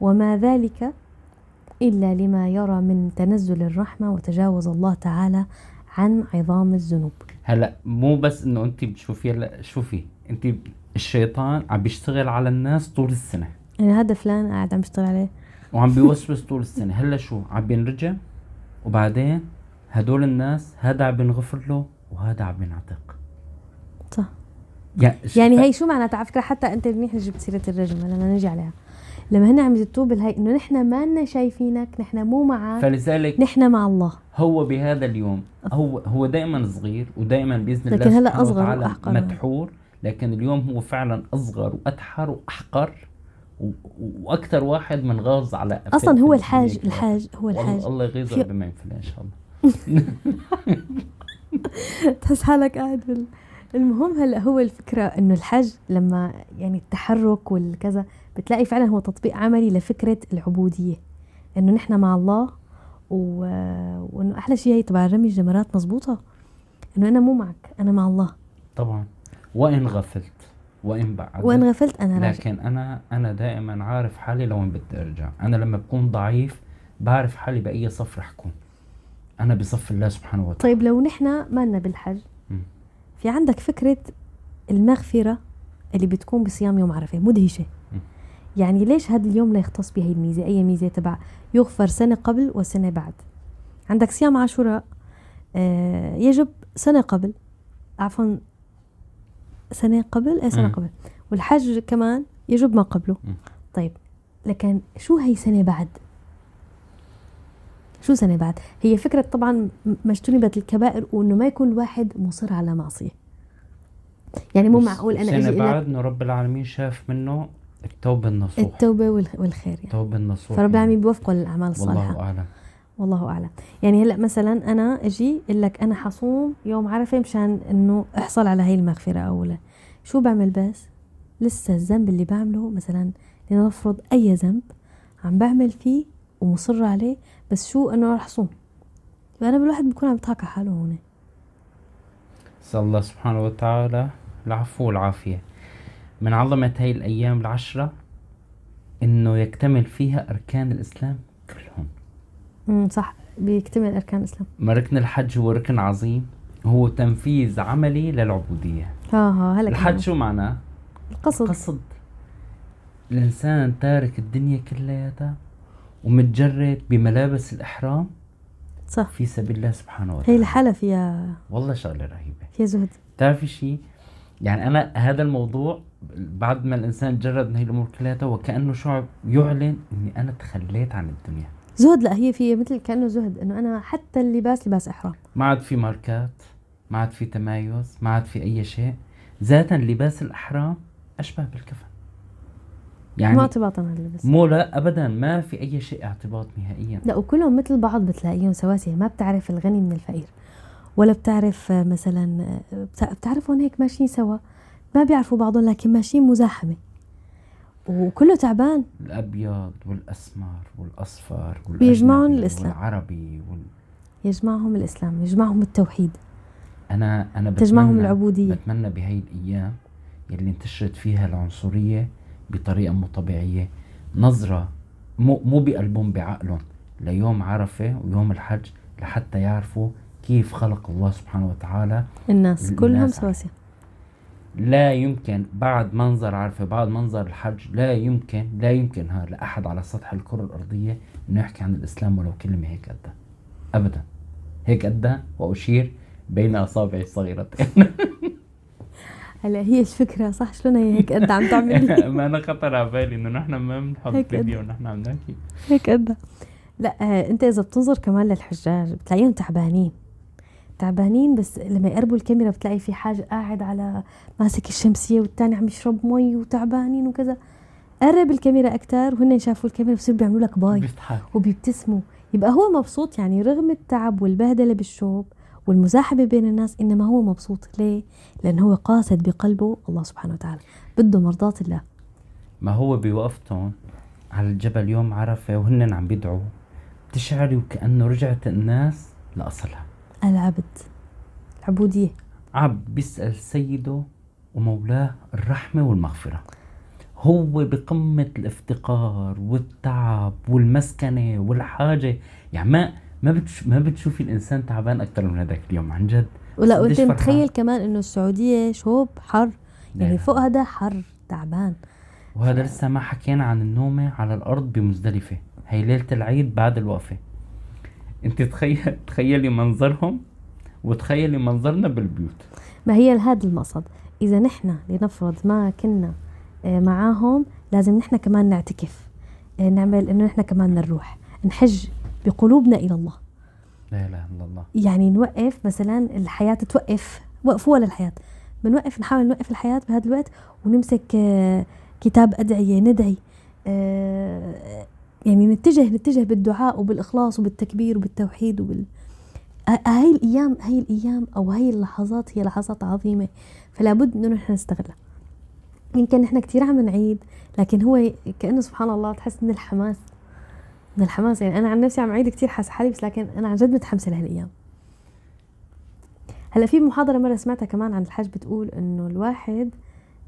وما ذلك إلا لما يرى من تنزل الرحمة وتجاوز الله تعالى عن عظام الذنوب. هلا مو بس إنه انت بتشوفي هلا شوفي انت الشيطان عم بيشتغل على الناس طول السنة. يعني هذا فلان قاعد عم بيشتغل عليه. وعم بيوسوس طول السنة. هلا شو؟ عم بينرجع وبعدين هدول الناس هذا عم بينغفر له وهذا عم ينعتق صح يعني, هي شو معناتها؟ على فكرة حتى أنت منيح جبت سيرة الرجم لما نجي عليها. لما هن عم يزتوا بالهي إنه نحن ما لنا شايفينك نحن مو معك فلذلك نحن مع الله. هو بهذا اليوم هو هو دائما صغير ودائما بإذن لكن الله أصغر وتعالى وأحقر. مدحور لكن اليوم هو فعلا أصغر وادحر وأحقر وأكثر واحد من غاز على أصلا هو الحاج. الحاج هو الحاج. الله يغيظه بما ينفع إن شاء الله. تحس حالك قاعد بال... المهم هلا هو الفكرة إنه الحج لما يعني التحرك والكذا بتلاقي فعلا هو تطبيق عملي لفكرة العبودية. إنه نحن مع الله و... وإنه أحلى شيء هي تبع رمي الجمرات مزبوطة. إنه أنا مو معك أنا مع الله. طبعا. وإن غفلت وإن بعد وإن غفلت أنا راجع. لكن أنا أنا دائما عارف حالي لوين بدي أرجع. أنا لما بكون ضعيف بعرف حالي بأي صف رح كون أنا بصف الله سبحانه وتعالى. طيب لو نحن ما لنا بالحج. في عندك فكرة المغفرة اللي بتكون بصيام يوم عرفة؟ مدهشة. مم. يعني ليش هذا اليوم لا يختص بهي الميزة؟ أي ميزة تبع؟ يغفر سنة قبل وسنة بعد. عندك صيام عاشوراء آه يجب سنة قبل. عفوا سنة قبل؟ اي سنة مم. قبل. والحج كمان يجب ما قبله. طيب لكن شو هي سنة بعد؟ شو سنة بعد؟ هي فكرة طبعا ما اجتنبت الكبائر وإنه ما يكون الواحد مصر على معصية. يعني مو معقول أنا سنة أجي بعد إنه رب العالمين شاف منه التوبة النصوح. التوبة والخ- والخير يعني. التوبة النصوح. فرب العالمين بيوفقه للاعمال الصالحة. والله أعلم. والله أعلم. يعني هلأ مثلا أنا أجي أقول لك أنا حصوم يوم عرفة مشان إنه أحصل على هي المغفرة أو لا شو بعمل بس؟ لسه الذنب اللي بعمله مثلا لنفرض أي ذنب عم بعمل فيه ومصر عليه بس شو انه رح صوم فانا الواحد بيكون عم يضحك على حاله هون. نسأل الله سبحانه وتعالى. العفو والعافية. من عظمة هاي الأيام العشرة إنه يكتمل فيها أركان الإسلام كلهم. امم صح. بيكتمل أركان الإسلام. ركن الحج هو ركن عظيم. هو تنفيذ عملي للعبودية. ها ها هلأ الحج شو معناه؟ القصد. قصد الإنسان تارك الدنيا كلياتها ومتجرد بملابس الإحرام صح. في سبيل الله سبحانه هي وتعالى. لحالها فيها والله شغلة رهيبة. فيها زهد. بتعرفي شيء يعني أنا هذا الموضوع بعد ما الإنسان جرد من هي الأمور كلها وكأنه شو عم يعلن إني أنا تخليت عن الدنيا. زهد لا هي في مثل كأنه زهد إنه أنا حتى اللباس لباس إحرام. ما عاد في ماركات ما عاد في تمايز ما عاد في أي شيء. ذاتا لباس الإحرام أشبه بالكفن. مو يعني اعتباطا على اللبس مو لا ابدا ما في أي شيء اعتباط نهائيا. لا وكلهم مثل بعض بتلاقيهم سواسية. ما بتعرف الغني من الفقير ولا بتعرف آه، مثلا آه، بتع- بتعرفهم هيك ماشيين سوا. ما بيعرفوا بعضهم لكن ماشيين مزاحمة. وكله تعبان. الأبيض والأسمر والأصفر بيجمعهم الإسلام. والعربي وال... يجمعهم الإسلام يجمعهم التوحيد. أنا أنا تجمعهم بتمنى العبودية. بتمنى بهاي الأيام يلي انتشرت فيها العنصرية بطريقة مو طبيعية. نظرة مو مو بقلبهم بعقلهم. ليوم عرفة ويوم الحج لحتى يعرفوا كيف خلق الله سبحانه وتعالى الناس كلهم سواسية. لا يمكن بعد منظر عرفة بعد منظر الحج لا يمكن لا يمكن ها لأحد على سطح الكرة الأرضية إنه يحكي عن الإسلام ولو كلمة هيك قدها. ابدا. هيك قدها وأشير بين أصابعي الصغيرتين. هلا هي الفكرة صح؟ شلون هي هيك قد عم تعمل ما أنا خطر على بالي إنه نحن ما بنحط قد- فيديو ونحن عم نحكي. هيك قدها لا آه أنت إذا بتنظر كمان للحجاج بتلاقيهم تعبانين. تعبانين بس لما يقربوا الكاميرا بتلاقي في حاجة قاعد على ماسك الشمسية والتاني عم يشرب مي وتعبانين وكذا. قرب الكاميرا أكتر وهن شافوا الكاميرا بصيروا بيعملوا لك باي بيضحك. وبيبتسموا. يبقى هو مبسوط يعني رغم التعب والبهدلة بالشوب والمزاحمة بين الناس إنما هو مبسوط. ليه؟ لأنه هو قاصد بقلبه الله سبحانه وتعالى. بده مرضاة الله. ما هو بوقفتهم على الجبل يوم عرفة وهن عم بيدعوا بتشعري وكأنه رجعت الناس لأصلها. العبد. العبودية. عبد بيسأل سيده ومولاه الرحمة والمغفرة. هو بقمة الإفتقار والتعب والمسكنة والحاجة. يعني ما ما بتش ما بتشوفي الإنسان تعبان أكثر من هذاك اليوم عن جد. ولا وانت. متخيل كمان إنه السعودية شوب حر يعني نعم. فوق هذا حر تعبان. وهذا لسه ما حكينا عن النومة على الأرض بمزدلفة. هي ليلة العيد بعد الوقفة أنت تخيل تخيلي منظرهم وتخيلي منظرنا بالبيوت. ما هي هذا المقصد. إذا نحن لنفرض ما كنا آه، معاهم لازم نحن كمان نعتكف. آه، نعمل إنه نحن كمان نروح نحج بقلوبنا إلى الله. لا إله إلا الله. يعني نوقف مثلا الحياة توقف وقفوا للحياه بنوقف نحاول نوقف الحياة بهذا الوقت ونمسك آه، كتاب أدعية ندعي آه، يعني نتجه نتجه بالدعاء وبالإخلاص وبالتكبير وبالتوحيد وبال. هاي الأيام هاي الأيام أو هاي اللحظات هي لحظات عظيمة فلا بد إنه نحن نستغلها. يمكن نحن كثير عم نعيد لكن هو كأنه سبحان الله تحس من الحماس من الحماس. يعني أنا عن نفسي عم أعيد كثير حاسة حالي بس لكن أنا عن جد متحمسة لهالايام هلأ في محاضرة مرة سمعتها كمان عن الحج بتقول إنه الواحد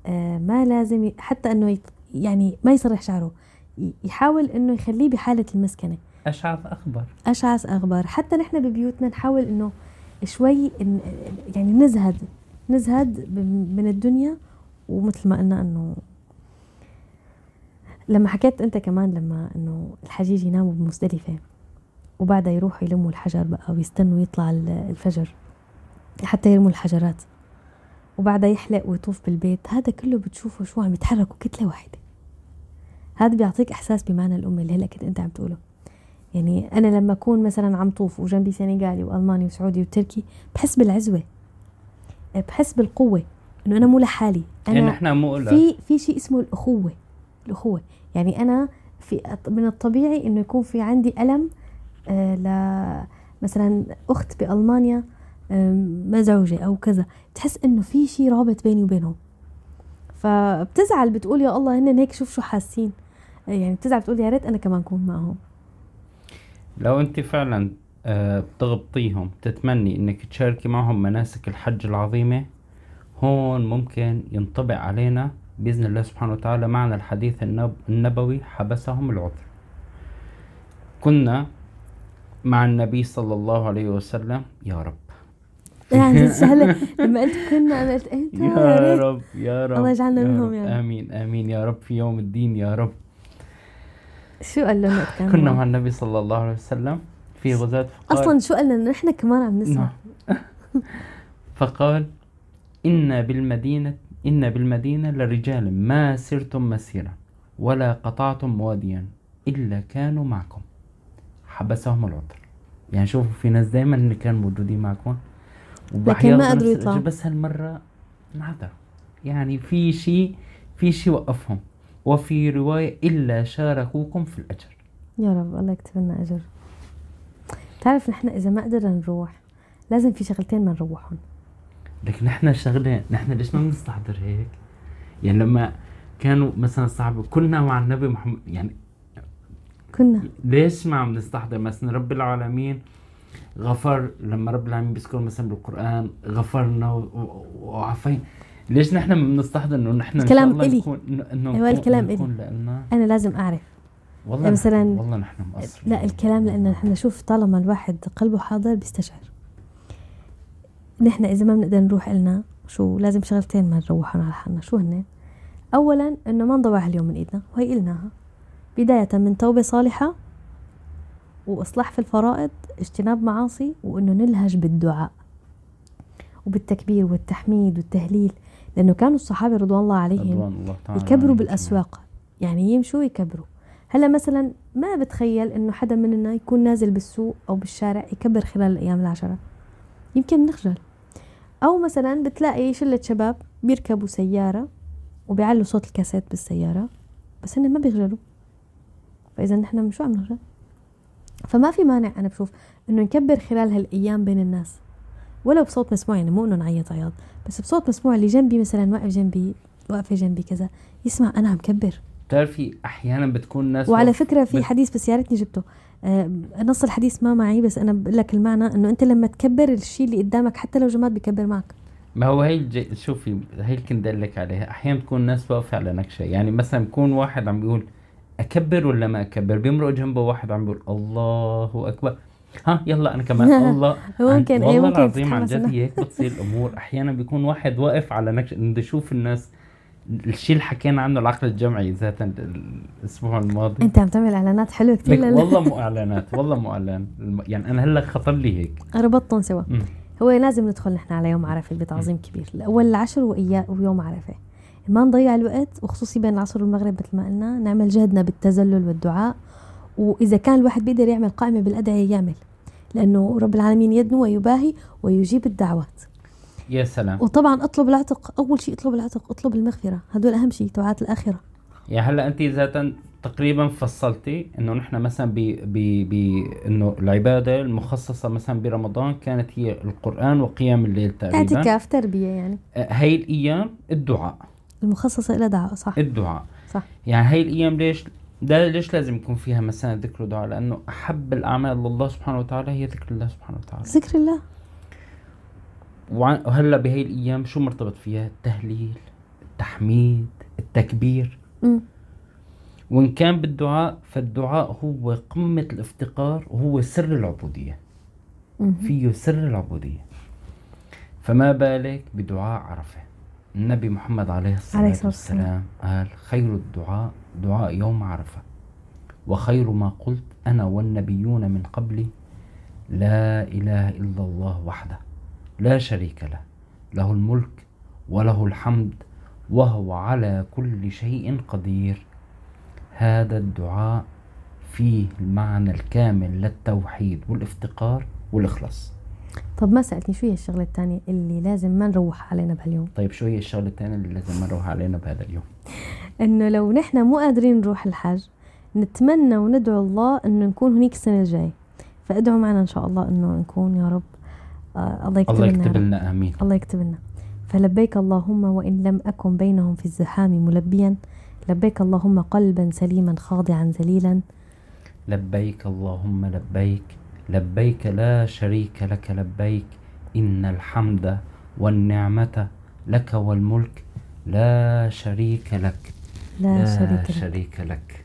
آه ما لازم حتى إنه يعني ما يسرح شعره. يحاول إنه يخليه بحالة المسكنة. أشعث أخبر. أشعث اغبر حتى نحن ببيوتنا نحاول إنه شوي إن يعني نزهد نزهد من الدنيا ومثل ما قلنا إنه لما حكيت أنت كمان لما إنه الحجيج يناموا بمزدلفة وبعدها يروحوا يلموا الحجر بقى ويستنوا يطلع ال- الفجر حتى يرموا الحجرات. وبعدها يحلق ويطوف بالبيت. هذا كله بتشوفه شو عم يتحركوا كتلة واحدة. هذا بيعطيك إحساس بمعنى الأمة اللي هلأ كنت أنت عم تقوله. يعني أنا لما أكون مثلا عم طوف وجنبي سنغالي وألماني وسعودي وتركي بحس بالعزوة. بحس بالقوة. إنه أنا مو لحالي. يعني انا إحنا مو. في في شيء اسمه الأخوة. الاخوه يعني أنا في من الطبيعي إنه يكون في عندي ألم آه ل مثلا أخت بألمانيا آم، مزعوجه أو كذا. تحس إنه في شيء رابط بيني وبينهم. فبتزعل بتقول يا الله هن هيك شوف شو حاسين. آه، يعني بتزعل بتقول يا ريت أنا كمان كون معهم. لو أنت فعلا آه، بتغبطيهم تتمني إنك تشاركي معهم مناسك الحج العظيمة هون ممكن ينطبق علينا بإذن الله سبحانه وتعالى معنى الحديث النب النبوي حبسهم العذر. كنا مع النبي صلى الله عليه وسلم يا رب. يعني سهله لما قلت كنا أنا قلت انت يا رب يا رب الله يجعلنا منهم. يا رب. آمين آمين يا رب. في يوم الدين يا رب. شو قال لنا كنا؟ مع النبي صلى الله عليه وسلم في غزاة فقال أصلا شو قال لنا؟ نحن كمان عم نسمع. نعم. فقال إن بالمدينة إن بالمدينة لرجال ما سرتم مسيرا ولا قطعتم واديا إلا كانوا معكم. حبسهم العذر يعني شوفوا في ناس دائما اللي كانوا موجودين معكم. وبأحيان ما قدروا يطلعوا. بس هالمرة انعذروا يعني في شيء في شيء وقفهم. وفي رواية إلا شاركوكم في الأجر. يا رب الله يكتب لنا أجر. بتعرف نحن إذا ما قدرنا نروح لازم في شغلتين ما نروحهم. لكن إحنا شغلة نحن ليش ما بنستحضر هيك؟ يعني لما كانوا مثلا الصحابة كلنا مع النبي محمد يعني كنا ليش ما عم نستحضر؟ مثلا رب العالمين غفر لما رب العالمين بيذكر مثلا بالقرآن غفرنا وعفينا ليش نحن ما بنستحضر إنه نحن شاء الكلام الله إلي. نكون إنه نكون- الكلام إلي. أنا لازم أعرف. والله مثلاً- نحن والله نحن مقصرين. لا الكلام لأن نحن شوف طالما الواحد قلبه حاضر بيستشعر. نحن إذا ما بنقدر نروح إلنا شو لازم شغلتين ما نروحهم على حالنا شو هن اولا إنه ما نضيع اليوم من إيدنا وهي قلناها بداية من توبة صالحة وإصلاح في الفرائض اجتناب معاصي وإنه نلهج بالدعاء وبالتكبير والتحميد والتهليل لأنه كانوا الصحابة رضوان الله عليهم رضوان الله تعالى يكبروا عليهم بالأسواق. يعني يمشوا يكبروا هلأ مثلا ما بتخيل إنه حدا مننا يكون نازل بالسوق أو بالشارع يكبر خلال الأيام العشرة؟ يمكن نخجل. أو مثلا بتلاقي شلة شباب بيركبوا سيارة وبيعلوا صوت الكاسيت بالسيارة بس هن ما بيخجلوا فاذا نحن شو عم نخجل فما في مانع أنا بشوف إنه نكبر خلال هالأيام بين الناس. ولو بصوت مسموع يعني مو إنه نعيط عياط بس بصوت مسموع اللي جنبي مثلا واقف جنبي واقفة جنبي كذا يسمع أنا عم كبر. بتعرفي أحيانا بتكون ناس وعلى فكرة في بت- حديث بس يا ريتني جبته. نص الحديث ما معي بس أنا بقول لك المعنى إنه أنت لما تكبر الشيء اللي قدامك حتى لو جماد بيكبر معك. ما هو هي الج... شوفي هي اللي كنت لك عليها. أحيانا تكون ناس واقفة على نكشة. يعني مثلا بكون واحد عم بيقول أكبر ولا ما أكبر؟ بيمرق جنبه واحد عم بيقول الله أكبر. ها يلا أنا كمان. الله. ممكن،. إيه، والله ممكن العظيم عن جد هيك بتصير الأمور. أحيانا بيكون واحد واقف على نكشة. بده يشوف الناس الشيء اللي حكينا عنه العقل الجمعي ذاتا الأسبوع الماضي. أنت عم تعمل إعلانات حلوة كثير والله مو إعلانات والله مو إعلان. يعني أنا هلأ خطر لي هيك. ربطتهم سوا. هو لازم ندخل نحن على يوم عرفة بتعظيم كبير. الأول العشر وإياه ويوم عرفة. ما نضيع الوقت وخصوصي بين العصر والمغرب مثل ما قلنا نعمل جهدنا بالتذلل والدعاء. وإذا كان الواحد بيقدر يعمل قائمة بالأدعية يعمل. لأنه رب العالمين يدنو ويباهي ويجيب الدعوات. يا سلام. وطبعا اطلب العتق أول شيء اطلب العتق اطلب المغفرة. هدول أهم شيء توعات الآخرة. يعني هلأ انت ذاتا تقريبا فصلتي إنه نحن مثلا ب ب ب إنه العبادة المخصصة مثلا برمضان كانت هي القرآن وقيام الليل تقريبا. اعتكاف تربية يعني. هي الأيام الدعاء. المخصصة إلى دعاء صح. الدعاء. صح. يعني هي الأيام ليش ده ليش لازم يكون فيها مثلا ذكر ودعاء؟ لأنه أحب الأعمال لله سبحانه وتعالى هي ذكر الله سبحانه وتعالى. ذكر الله؟ وهلأ بهي الأيام شو مرتبط فيها؟ التهليل التحميد التكبير. مم. وإن كان بالدعاء فالدعاء هو قمة الافتقار وهو سر العبودية. مم. فيه سر العبودية. فما بالك بدعاء عرفة. النبي محمد عليه الصلاة, عليه الصلاة والسلام قال خير الدعاء دعاء يوم عرفة وخير ما قلت أنا والنبيون من قبلي لا إله إلا الله وحده. لا شريك له له الملك وله الحمد وهو على كل شيء قدير. هذا الدعاء فيه المعنى الكامل للتوحيد والافتقار والإخلاص. طب ما سألتني شو هي الشغلة الثانية اللي لازم ما نروح علينا بهاليوم. طيب شو هي الشغلة الثانية اللي لازم نروح علينا بهذا اليوم إنه لو نحن مو قادرين نروح الحج نتمنى وندعو الله إنه نكون هنيك السنة الجاية. فادعوا معنا إن شاء الله إنه نكون يا رب الله يكتب الله يكتب. لنا آمين. الله يكتب لنا. فلبيك اللهم وإن لم أكن بينهم في الزحام ملبيا لبيك اللهم قلبا سليما خاضعا ذليلا. لبيك اللهم لبيك لبيك لا شريك لك لبيك إن الحمد والنعمة لك والملك لا شريك لك لا, شريك لك. شريك لك.